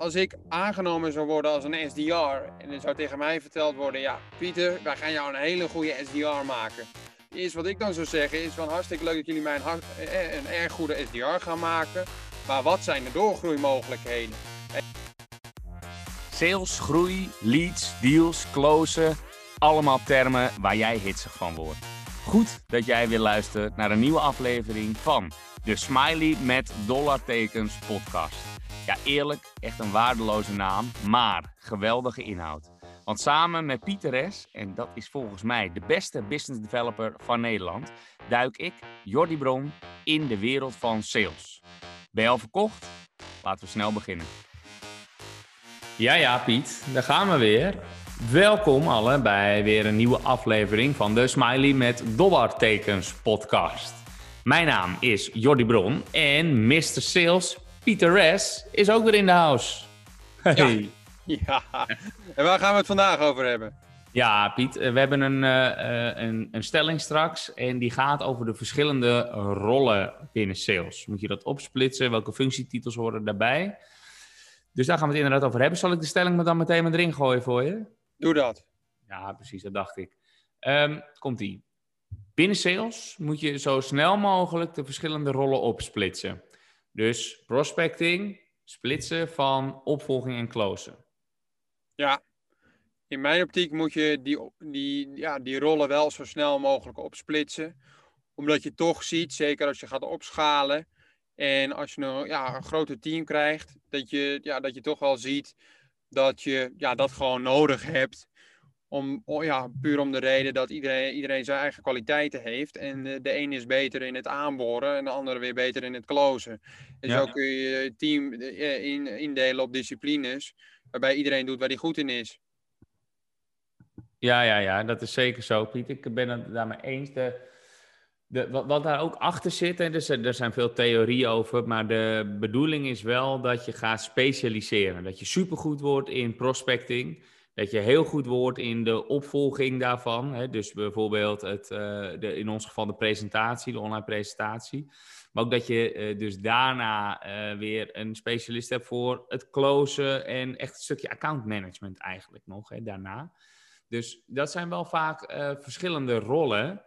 als ik aangenomen zou worden als een SDR en er zou tegen mij verteld worden, ja, Pieter, wij gaan jou een hele goede SDR maken. Eerst wat ik dan zou zeggen is van hartstikke leuk dat jullie mij een, eh, een erg goede SDR gaan maken. Maar wat zijn de doorgroeimogelijkheden? Sales, groei, leads, deals, closen. Allemaal termen waar jij hitsig van wordt. Goed dat jij weer luistert naar een nieuwe aflevering van de Smiley met dollartekens podcast. Ja, eerlijk, echt een waardeloze naam, maar geweldige inhoud. Want samen met Pieter S., en dat is volgens mij de beste business developer van Nederland, duik ik, Jordi Bron, in de wereld van sales. Ben je al verkocht? Laten we snel beginnen. Ja, ja, Piet, daar gaan we weer. Welkom allen bij weer een nieuwe aflevering van de Smiley met dollartekens podcast. Mijn naam is Jordi Bron en Mr. Sales Pieter S. is ook weer in de house. Hey. Ja. en waar gaan we het vandaag over hebben? Ja, Piet, we hebben een, uh, een, een, stelling straks en die gaat over de verschillende rollen binnen sales. Moet je dat opsplitsen? Welke functietitels horen daarbij? Dus daar gaan we het inderdaad over hebben. Zal ik de stelling dan meteen met erin gooien voor je? Doe dat. Ja, precies, dat dacht ik. Um, Komt-ie. Binnen sales moet je zo snel mogelijk de verschillende rollen opsplitsen. Dus prospecting, splitsen van opvolging en closen. Ja, in mijn optiek moet je die, die, ja, die rollen wel zo snel mogelijk opsplitsen. Omdat je toch ziet, zeker als je gaat opschalen en als je een, ja, een groter team krijgt, dat je, ja, dat je toch wel ziet dat je ja, dat gewoon nodig hebt. Om, ja, puur om de reden dat iedereen, iedereen zijn eigen kwaliteiten heeft. En de, de een is beter in het aanboren en de andere weer beter in het closen. En zo kun je je team eh, in, indelen op disciplines, waarbij iedereen doet waar hij goed in is. Ja, ja, ja, dat is zeker zo, Piet. Ik ben het daarmee eens. De, de, wat, wat, daar ook achter zit, en er, er zijn veel theorieën over, maar de bedoeling is wel dat je gaat specialiseren. Dat je supergoed wordt in prospecting dat je heel goed wordt in de opvolging daarvan. Hè? Dus bijvoorbeeld het, uh, de, in ons geval de presentatie, de online presentatie. Maar ook dat je uh, dus daarna uh, weer een specialist hebt voor het closen en echt een stukje account management eigenlijk nog hè, daarna. Dus dat zijn wel vaak verschillende rollen.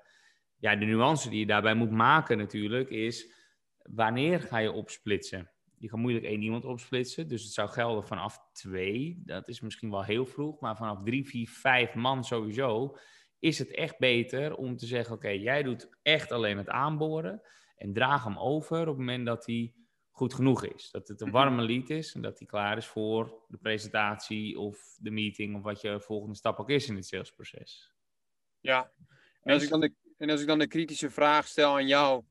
Ja, de nuance die je daarbij moet maken natuurlijk is wanneer ga je opsplitsen? Je kan moeilijk één iemand opsplitsen. Dus het zou gelden vanaf twee. Dat is misschien wel heel vroeg. Maar vanaf drie, vier, vijf man sowieso. Is het echt beter om te zeggen: Oké, jij doet echt alleen het aanboren. En draag hem over op het moment dat hij goed genoeg is. Dat het een mhm. warme lead is en dat hij klaar is voor de presentatie of de meeting of wat je volgende stap ook is in het salesproces. Ja, en als ik dan de, en als ik dan de kritische vraag stel aan jou,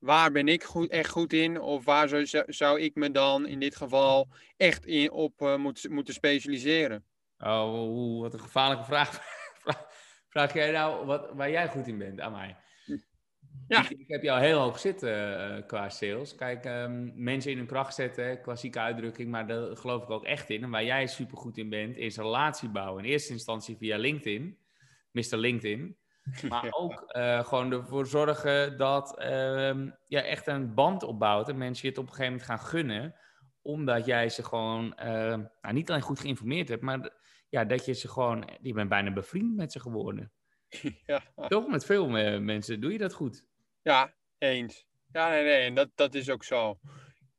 waar ben ik goed, echt goed in? Of waar zou, zou ik me dan in dit geval echt in, op uh, moeten, moeten specialiseren? Oh, wat een gevaarlijke vraag. Vraag jij nou wat, waar jij goed in bent aan mij? Ja. Ik, ik heb jou heel hoog zitten uh, qua sales. Kijk, um, mensen in hun kracht zetten, klassieke uitdrukking, maar daar geloof ik ook echt in. En waar jij super goed in bent, is relatie bouwen. In eerste instantie via LinkedIn, Mr. LinkedIn. Maar ook uh, gewoon ervoor zorgen dat uh, je echt een band opbouwt en mensen je het op een gegeven moment gaan gunnen. Omdat jij ze gewoon uh, nou, niet alleen goed geïnformeerd hebt, maar ja, dat je ze gewoon, je bent bijna bevriend met ze geworden. Ja. Toch? Met veel mensen doe je dat goed. Ja, eens. Ja, nee, nee, en dat, dat is ook zo.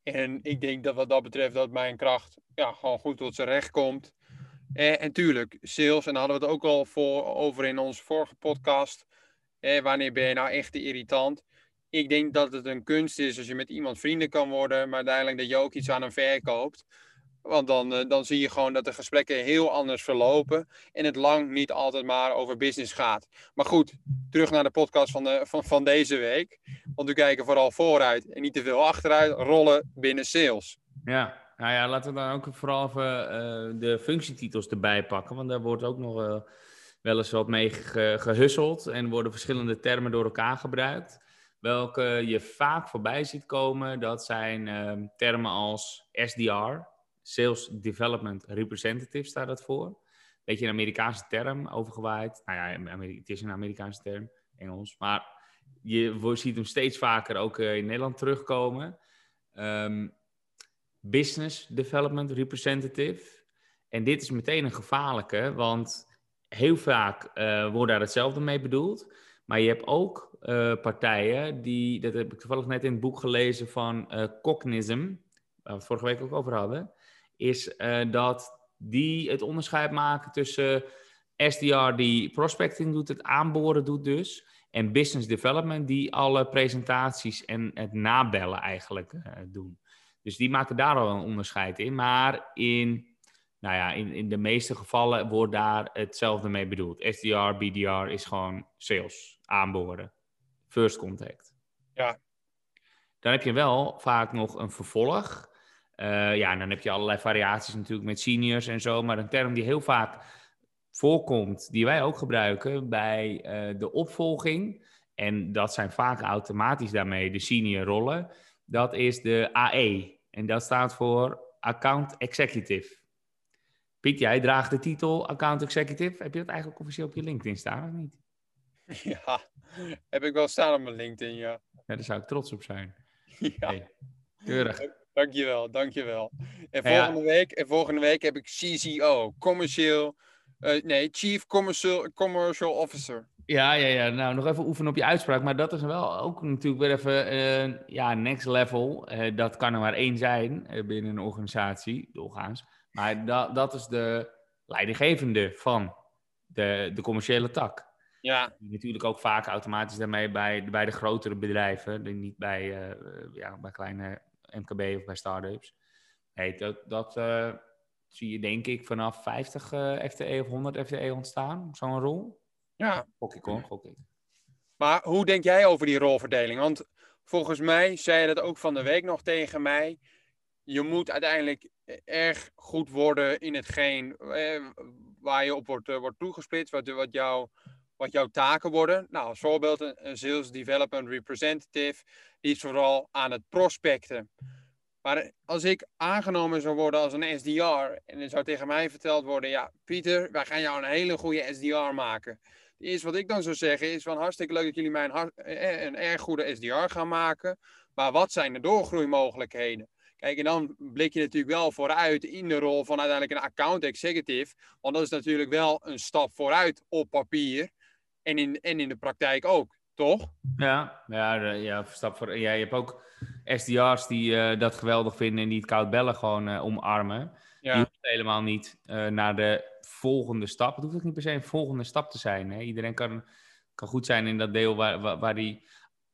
En ik denk dat wat dat betreft dat mijn kracht ja, gewoon goed tot zijn recht komt. Eh, en tuurlijk, sales, en daar hadden we het ook al voor, over in onze vorige podcast. Eh, wanneer ben je nou echt te irritant? Ik denk dat het een kunst is als je met iemand vrienden kan worden, maar uiteindelijk dat je ook iets aan hem verkoopt. Want dan, uh, dan zie je gewoon dat de gesprekken heel anders verlopen en het lang niet altijd maar over business gaat. Maar goed, terug naar de podcast van, de, van, van deze week. Want we kijken vooral vooruit en niet te veel achteruit, rollen binnen sales. Ja, nou ja, laten we dan ook vooral even uh, de functietitels erbij pakken. Want daar wordt ook nog uh, wel eens wat mee ge gehusseld. En worden verschillende termen door elkaar gebruikt. Welke je vaak voorbij ziet komen, dat zijn uh, termen als SDR, Sales Development Representative staat dat voor. Beetje een Amerikaanse term, overgewaaid. Nou ja, het is een Amerikaanse term, Engels. Maar je ziet hem steeds vaker ook in Nederland terugkomen. Um, Business Development Representative. En dit is meteen een gevaarlijke, want heel vaak uh, wordt daar hetzelfde mee bedoeld. Maar je hebt ook uh, partijen die, dat heb ik toevallig net in het boek gelezen van uh, Cognism, waar we het vorige week ook over hadden, is dat die het onderscheid maken tussen SDR die prospecting doet, het aanboren doet dus, en business development die alle presentaties en het nabellen eigenlijk doen. Dus die maken daar al een onderscheid in. Maar in nou ja, in, in de meeste gevallen wordt daar hetzelfde mee bedoeld. SDR, BDR is gewoon sales, aanboren, first contact. Ja. Dan heb je wel vaak nog een vervolg. Uh, ja, dan heb je allerlei variaties natuurlijk met seniors en zo. Maar een term die heel vaak voorkomt, die wij ook gebruiken bij uh, de opvolging. En dat zijn vaak automatisch daarmee de senior rollen. Dat is de AE. En dat staat voor Account Executive. Piet, jij draagt de titel Account Executive. Heb je dat eigenlijk officieel op je LinkedIn staan of niet? Ja, heb ik wel staan op mijn LinkedIn, ja. Ja, daar zou ik trots op zijn. Ja. Hey, keurig. Dankjewel, dankjewel. En volgende, week, en volgende week heb ik CCO, commercieel, uh, nee, Chief Commercial, Commercial Officer. Ja, ja, ja. Nou, nog even oefenen op je uitspraak. Maar dat is wel ook natuurlijk weer even, uh, ja, next level. Uh, dat kan er maar één zijn binnen een organisatie, doorgaans. Maar dat, dat is de leidinggevende van de, de commerciële tak. Ja. Natuurlijk ook vaak automatisch daarmee bij, bij de grotere bedrijven, niet bij, ja, bij kleine MKB of bij start-ups. Nee, dat, dat zie je denk ik vanaf 50 uh, FTE of 100 FTE ontstaan, zo'n rol. Ja. Gok ik hoor, gok ik. Maar hoe denk jij over die rolverdeling? Want volgens mij zei je dat ook van de week nog tegen mij. Je moet uiteindelijk erg goed worden in hetgeen eh, waar je op wordt, uh, wordt toegesplitst, wat, wat, jou, wat jouw taken worden. Nou, als voorbeeld een, Sales Development Representative, die is vooral aan het prospecten. Maar als ik aangenomen zou worden als een SDR en er zou tegen mij verteld worden, ja, Pieter, wij gaan jou een hele goede SDR maken. Het eerste wat ik dan zou zeggen is van hartstikke leuk dat jullie mij een, eh, een erg goede SDR gaan maken. Maar wat zijn de doorgroeimogelijkheden? Kijk, en dan blik je natuurlijk wel vooruit in de rol van uiteindelijk een account executive. Want dat is natuurlijk wel een stap vooruit op papier. En in, en in de praktijk ook, toch? Ja, ja, ja stap voor. Ja, je hebt ook SDR's die uh, dat geweldig vinden en die het koud bellen gewoon uh, omarmen. Ja. Die hoeft helemaal niet uh, naar de volgende stap. Het hoeft ook niet per se een volgende stap te zijn. Hè? Iedereen kan, kan goed zijn in dat deel waar, waar, die.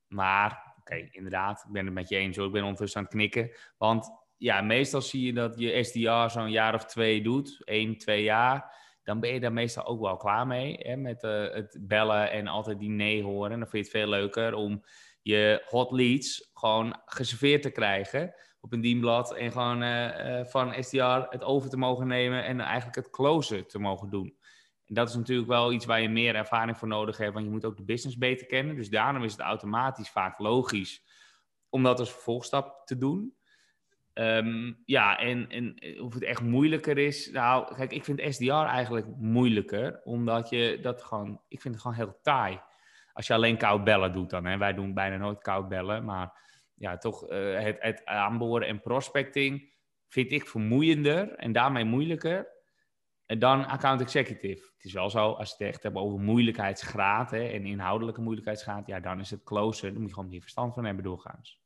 Maar Oké, inderdaad, ik ben het met je eens hoor. Ik ben ondertussen aan het knikken. Want ja, meestal zie je dat je SDR zo'n jaar of twee doet, één, twee jaar. Dan ben je daar meestal ook wel klaar mee. Hè, met uh, het bellen en altijd die nee horen. Dan vind je het veel leuker om je hot leads gewoon geserveerd te krijgen op een dienblad. En gewoon uh, uh, van SDR het over te mogen nemen en eigenlijk het closen te mogen doen. En dat is natuurlijk wel iets waar je meer ervaring voor nodig hebt, want je moet ook de business beter kennen. Dus daarom is het automatisch vaak logisch om dat als vervolgstap te doen. Um, ja, en, en of het echt moeilijker is. Nou, kijk, ik vind SDR eigenlijk moeilijker, omdat je dat gewoon. Ik vind het gewoon heel taai. Als je alleen koud bellen doet dan. Hè. Wij doen bijna nooit koud bellen, maar ja, toch uh, het, het aanboren en prospecting vind ik vermoeiender en daarmee moeilijker dan account executive. Het is wel zo, als je het echt hebt over moeilijkheidsgraad hè, en inhoudelijke moeilijkheidsgraad, ja, dan is het closer. Dan moet je gewoon meer verstand van hebben doorgaans.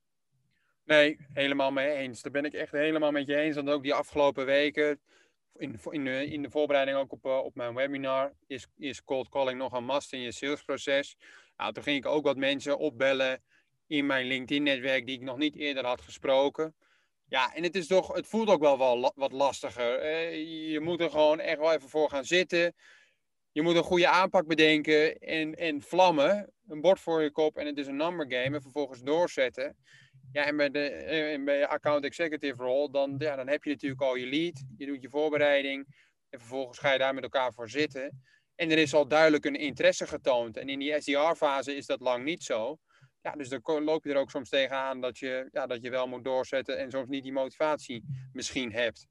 Nee, helemaal mee eens. Daar ben ik echt helemaal met je eens. Want ook die afgelopen weken, in, in, de, in de voorbereiding ook op, uh, op mijn webinar, is, is cold calling nog een must in je salesproces. Nou, toen ging ik ook wat mensen opbellen in mijn LinkedIn-netwerk die ik nog niet eerder had gesproken. Ja, en het, is toch, het voelt ook wel, wel wat lastiger. je moet er gewoon echt wel even voor gaan zitten. Je moet een goede aanpak bedenken en, en vlammen. Een bord voor je kop en het is een number game. En vervolgens doorzetten. Ja, en bij, de, bij je account executive role, dan, ja, dan heb je natuurlijk al je lead. Je doet je voorbereiding. En vervolgens ga je daar met elkaar voor zitten. En er is al duidelijk een interesse getoond. En in die SDR-fase is dat lang niet zo. Ja, dus dan loop je er ook soms tegenaan dat je, ja, dat je wel moet doorzetten en soms niet die motivatie misschien hebt.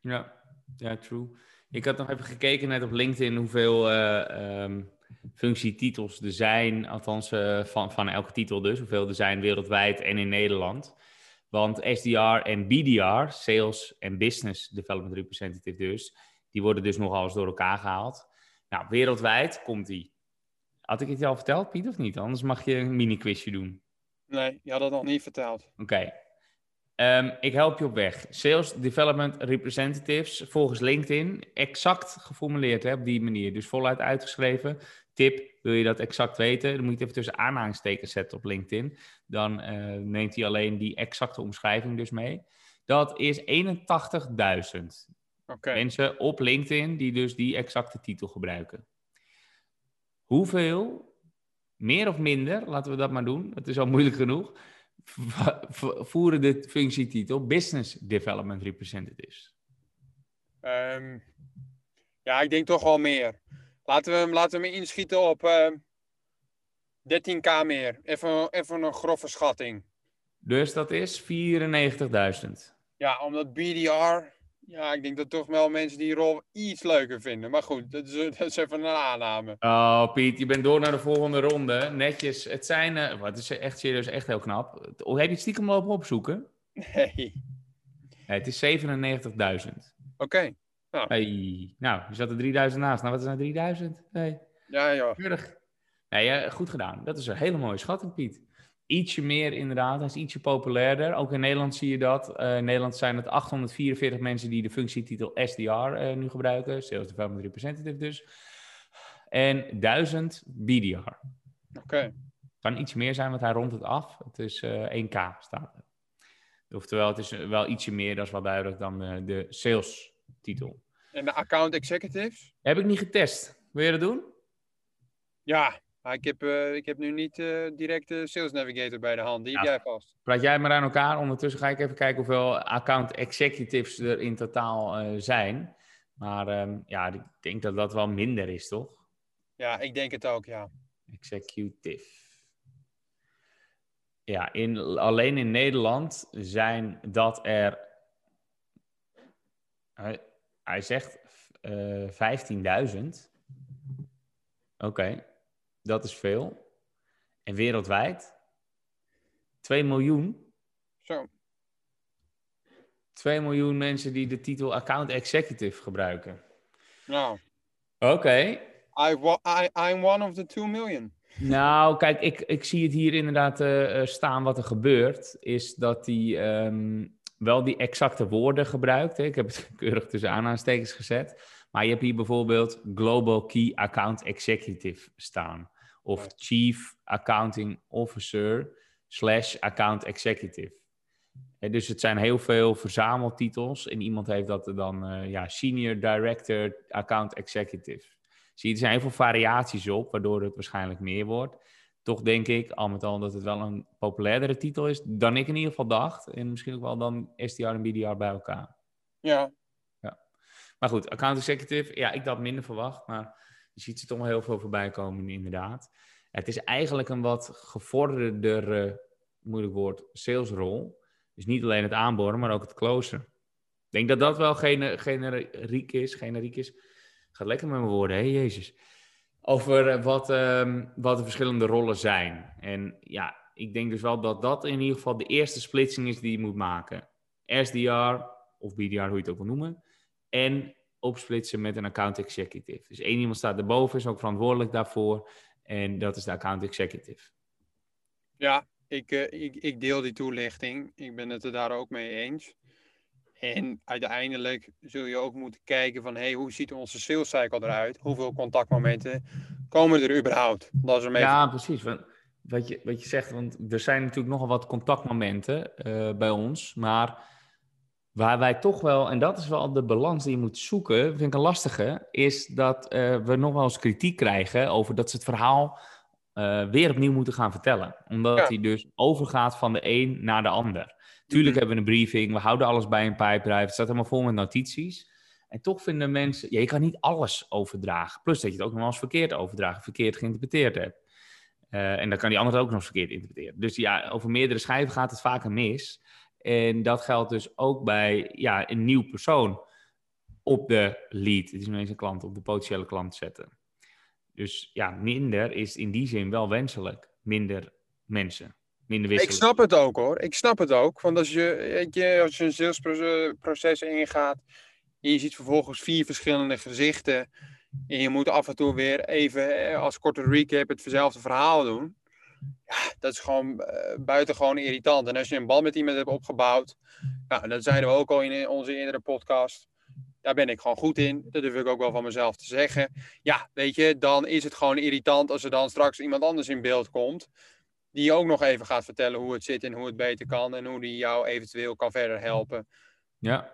Ja, ja, true. Ik had nog even gekeken net op LinkedIn hoeveel uh, um, functietitels er zijn, althans uh, van, van elke titel dus, hoeveel er zijn wereldwijd en in Nederland. Want SDR en BDR, Sales en Business Development Representative dus, die worden dus nogal eens door elkaar gehaald. Nou, wereldwijd komt die. Had ik het je al verteld, Piet, of niet? Anders mag je een mini-quizje doen. Nee, je had dat nog niet verteld. Oké. Ehm, ik help je op weg. Sales Development Representatives volgens LinkedIn. Exact geformuleerd hè, op die manier. Dus voluit uitgeschreven. Tip, wil je dat exact weten? Dan moet je het even tussen aanhalingstekens zetten op LinkedIn. Dan uh, neemt hij alleen die exacte omschrijving dus mee. Dat is 81.000 Oké. mensen op LinkedIn die dus die exacte titel gebruiken. Hoeveel, meer of minder, laten we dat maar doen, het is al moeilijk genoeg, voeren de functietitel Business Development Representatives? Ehm, ja, ik denk toch wel meer. Laten we hem, laten we hem inschieten op ehm 13k meer. Even, even een grove schatting. Dus dat is 94.000. Ja, omdat BDR... Ja, ik denk dat toch wel mensen die rol iets leuker vinden. Maar goed, dat is, dat is even een aanname. Oh, Piet, je bent door naar de volgende ronde. Netjes. Het zijn, eh, wat is echt serieus, echt heel knap. Het- Heb je het stiekem lopen opzoeken? Nee. Het is 97.000. Oké. Hey. Nou, je zat er 3000 naast. Nou, wat is nou 3000? Hey. Ja, ja. Keurig. Nee, goed gedaan. Dat is een hele mooie schatting, Piet. Ietsje meer inderdaad, hij is ietsje populairder. Ook in Nederland zie je dat. Eh, in Nederland zijn het 844 mensen die de functietitel SDR eh, nu gebruiken. Sales Development Representative dus. En 1000 BDR. Oké. Kan iets meer zijn, want hij rondt het af. Het is eh 1K staat er. Oftewel, het is wel ietsje meer, dat is wel duidelijk, dan eh, de sales titel. En de account executives? Heb ik niet getest. Wil je dat doen? Ja, maar ik heb, eh, ik heb nu niet eh, direct de Sales Navigator bij de hand. Die heb jij vast. Praat jij maar aan elkaar. Ondertussen ga ik even kijken hoeveel account executives er in totaal eh, zijn. Maar ehm, ja, ik denk dat dat wel minder is, toch? Ja, ik denk het ook, ja. Executive. Ja, in, alleen in Nederland zijn dat er. Hij, hij zegt eh 15.000. Oké, dat is veel. En wereldwijd 2 miljoen. Zo. 2 miljoen mensen die de titel account executive gebruiken. Nou, Oké, I, wa- I, I'm one of the 2 million. Nou, kijk, ik, ik zie het hier inderdaad eh, eh, staan. Wat er gebeurt, is dat hij ehm, wel die exacte woorden gebruikt. Hè. Ik heb het keurig tussen aanhalingstekens gezet. Maar je hebt hier bijvoorbeeld Global Key Account Executive staan. Of Chief Accounting Officer slash Account Executive. Dus het zijn heel veel verzameltitels. En iemand heeft dat dan eh, ja, Senior Director Account Executive. Zie je, er zijn heel veel variaties op, waardoor het waarschijnlijk meer wordt. Toch denk ik, al met al, dat het wel een populairdere titel is dan ik in ieder geval dacht. En misschien ook wel dan SDR en BDR bij elkaar. Ja, Maar goed, account executive, ja, ik had minder verwacht, maar je ziet ze toch wel heel veel voorbij komen, inderdaad. Het is eigenlijk een wat gevorderdere, moeilijk woord, salesrol. Dus niet alleen het aanboren, maar ook het closen. Ik denk dat dat wel gene- generiek is, generiek is. Gaat lekker met mijn woorden, hè, Jezus. Over eh, wat, ehm, wat de verschillende rollen zijn. En ja, ik denk dus wel dat dat in ieder geval de eerste splitsing is die je moet maken. SDR, of BDR, hoe je het ook wil noemen. En opsplitsen met een account executive. Dus één iemand staat erboven, is ook verantwoordelijk daarvoor. En dat is de account executive. ja ik, eh, ik, ik deel die toelichting. Ik ben het er daar ook mee eens. En uiteindelijk zul je ook moeten kijken van... Hey, hoe ziet onze sales cycle eruit? Hoeveel contactmomenten komen er überhaupt? Dat is even... Ja, precies. Want wat, je, wat je zegt, want er zijn natuurlijk nogal wat contactmomenten eh, bij ons. Maar waar wij toch wel, en dat is wel de balans die je moet zoeken, vind ik een lastige, is dat eh, we nog wel eens kritiek krijgen over dat ze het verhaal eh, weer opnieuw moeten gaan vertellen. Omdat Ja. hij dus overgaat van de een naar de ander. Tuurlijk Mhm. hebben we een briefing, we houden alles bij een pijpdrive, het staat helemaal vol met notities. En toch vinden mensen, ja, je kan niet alles overdragen. Plus dat je het ook nog wel eens verkeerd overdragen, verkeerd geïnterpreteerd hebt. Eh, en dan kan die ander het ook nog eens verkeerd interpreteren. Dus ja, over meerdere schijven gaat het vaker mis. En dat geldt dus ook bij ja, een nieuw persoon op de lead. Het is nog eens een klant, op de potentiële klant zetten. Dus ja, minder is in die zin wel wenselijk. Minder mensen. minder Ik wisselen. snap het ook hoor. Ik snap het ook. Want als je, als je een salesproces ingaat. En je ziet vervolgens vier verschillende gezichten. En je moet af en toe weer even eh, als korte recap hetzelfde verhaal doen. Ja, dat is gewoon eh, buitengewoon irritant. En als je een band met iemand hebt opgebouwd. Nou, dat zeiden we ook al in onze eerdere podcast. Daar ben ik gewoon goed in. Dat durf ik ook wel van mezelf te zeggen. Ja, weet je, dan is het gewoon irritant als er dan straks iemand anders in beeld komt. Die ook nog even gaat vertellen hoe het zit en hoe het beter kan. En hoe die jou eventueel kan verder helpen. Ja,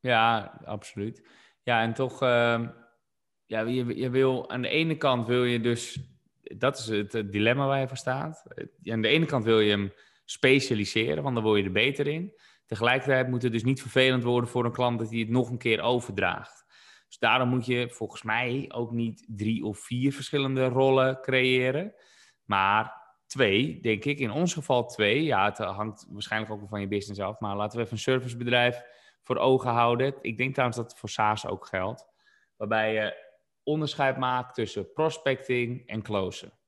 ja, absoluut. Ja, en toch, ehm, ja, je, je wil aan de ene kant wil je dus, dat is het, eh, dilemma waar je voor staat. Eh, Aan de ene kant wil je hem specialiseren, want dan word je er beter in. Tegelijkertijd moet het dus niet vervelend worden voor een klant dat hij het nog een keer overdraagt. Dus daarom moet je volgens mij ook niet drie of vier verschillende rollen creëren, maar twee, denk ik. In ons geval twee. Ja, het hangt waarschijnlijk ook van je business af, maar laten we even een servicebedrijf voor ogen houden. Ik denk trouwens dat het voor SaaS ook geldt. Waarbij je onderscheid maakt tussen prospecting en closen.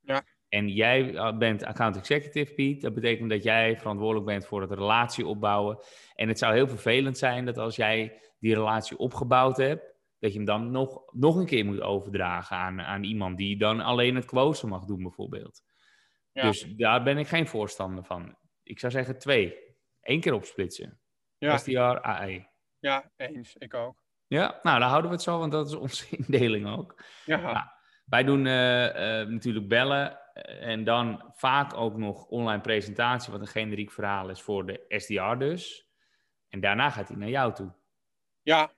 Ja. En jij eh, bent account executive, Piet. Dat betekent dat jij verantwoordelijk bent voor het relatie opbouwen. En het zou heel vervelend zijn dat als jij die relatie opgebouwd hebt, dat je hem dan nog, nog een keer moet overdragen aan, aan iemand die dan alleen het closen mag doen, bijvoorbeeld. Ja. Dus daar ben ik geen voorstander van. Ik zou zeggen twee. Eén keer opsplitsen. Ja, SDR, AE. ja eens. Ik ook. Ja, nou, dan houden we het zo, want dat is onze indeling ook. Ja. Wij doen eh, eh, natuurlijk bellen eh, en dan vaak ook nog online presentatie, wat een generiek verhaal is voor de SDR dus. En daarna gaat hij naar jou toe. ja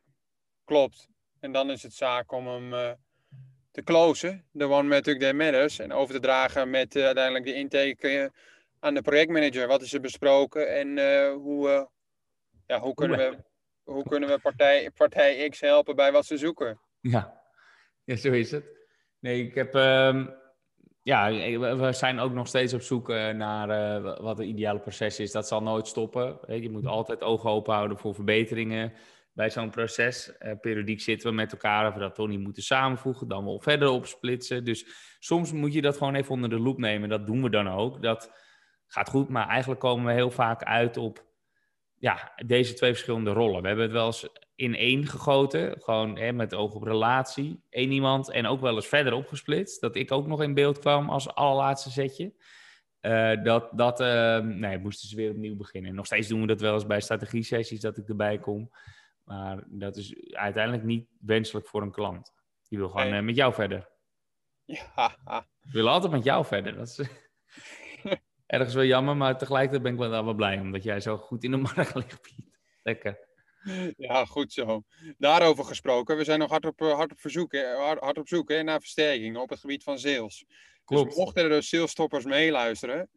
klopt. En dan is het zaak om hem te closen. De one metric that matters. En over te dragen met uiteindelijk de intake aan de projectmanager. Wat is er besproken en hoe, ja, hoe kunnen we, hoe kunnen we partij, partij X helpen bij wat ze zoeken? Ja. ja, zo is het. Nee, ik heb. ehm, ja, we zijn ook nog steeds op zoek eh, naar eh, wat het ideale proces is. Dat zal nooit stoppen. Je moet altijd ogen open houden voor verbeteringen bij zo'n proces. Eh, periodiek zitten we met elkaar we dat toch niet moeten samenvoegen, dan wel verder opsplitsen. Dus soms moet je dat gewoon even onder de loep nemen. Dat doen we dan ook. Dat gaat goed, maar eigenlijk komen we heel vaak uit op ja, deze twee verschillende rollen. We hebben het wel eens in één gegoten, gewoon hè, met oog op relatie, één iemand en ook wel eens verder opgesplitst, dat ik ook nog in beeld kwam als allerlaatste setje. Eh, dat, dat eh, nee, moesten ze weer opnieuw beginnen. Nog steeds doen we dat wel eens bij strategie-sessies, dat ik erbij kom. Maar dat is uiteindelijk niet wenselijk voor een klant. Die wil gewoon eh, met jou verder. Ja, Die wil altijd met jou verder. Dat is ergens wel jammer, maar tegelijkertijd ben ik wel, wel blij omdat jij zo goed in de markt ligt, Piet. Lekker. ja, goed zo. Daarover gesproken, we zijn nog hard op, eh, hard op, verzoek, hard, hard op zoek hè, naar versterking op het gebied van sales. Klopt. Dus mochten er dus salestoppers meeluisteren,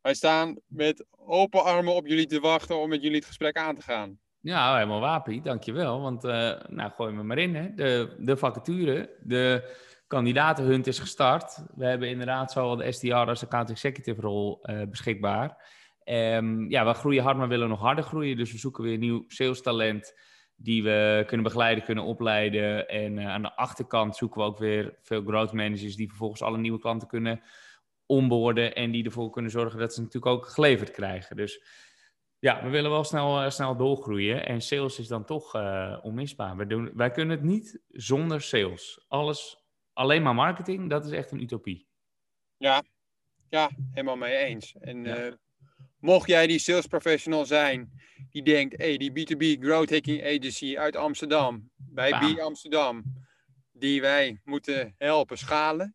wij staan met open armen op jullie te wachten om met jullie het gesprek aan te gaan. Ja, helemaal waar, Piet. Dankjewel. Want, eh, nou, gooi me maar in, hè. De, de vacature, de kandidatenhunt is gestart. We hebben inderdaad zowel de SDR als account executive rol eh, beschikbaar. Ehm, ja, we groeien hard, maar willen nog harder groeien. Dus we zoeken weer nieuw sales talent die we kunnen begeleiden, kunnen opleiden. En eh, aan de achterkant zoeken we ook weer veel growth managers die vervolgens alle nieuwe klanten kunnen onboorden en die ervoor kunnen zorgen dat ze natuurlijk ook geleverd krijgen. Dus ja, we willen wel snel, eh, snel doorgroeien. En sales is dan toch onmisbaar. Wij, doen, wij kunnen het niet zonder sales. Alles, alleen maar marketing, dat is echt een utopie. Ja, ja helemaal mee eens. En Ja. eh, mocht jij die sales professional zijn die denkt, hey, die B2B Growth Hacking Agency uit Amsterdam, bij. B Amsterdam, die wij moeten helpen schalen,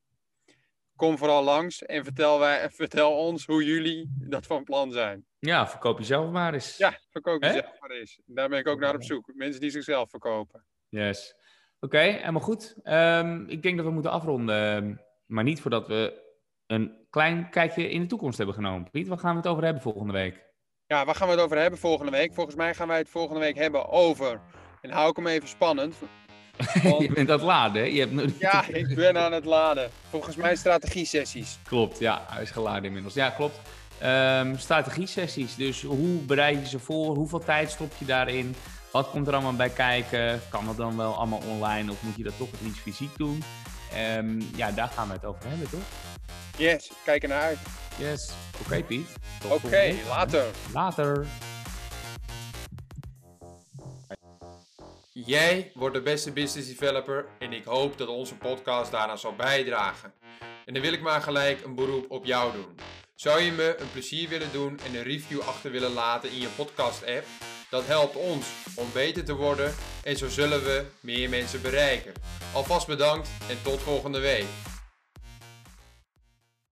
kom vooral langs en vertel, wij, vertel ons hoe jullie dat van plan zijn. Ja, verkoop jezelf maar eens. Ja, verkoop jezelf maar eens. Daar ben ik ook naar op zoek. Mensen die zichzelf verkopen. Yes. Oké, helemaal goed. Ehm, ik denk dat we moeten afronden. Maar niet voordat we een klein kijkje in de toekomst hebben genomen. Piet, waar gaan we het over hebben volgende week? Ja, waar gaan we het over hebben volgende week? Volgens mij gaan wij het volgende week hebben over. En hou ik hem even spannend. Want- je bent aan het laden, hè? Je hebt Ja, ik ben aan het laden. Volgens mij strategie-sessies. Klopt, ja, hij is geladen inmiddels. Ja, klopt. Ehm strategie-sessies, dus hoe bereid je ze voor? Hoeveel tijd stop je daarin? Wat komt er allemaal bij kijken? Kan dat dan wel allemaal online of moet je dat toch liefst fysiek doen? Ehm, ja, daar gaan we het over hebben, toch? Yes, kijk er naar uit. Yes. Oké, Piet. Tot Oké, later. Later. Jij wordt de beste business developer en ik hoop dat onze podcast daaraan zal bijdragen. En dan wil ik maar gelijk een beroep op jou doen. Zou je me een plezier willen doen en een review achter willen laten in je podcast app? Dat helpt ons om beter te worden en zo zullen we meer mensen bereiken. Alvast bedankt en tot volgende week.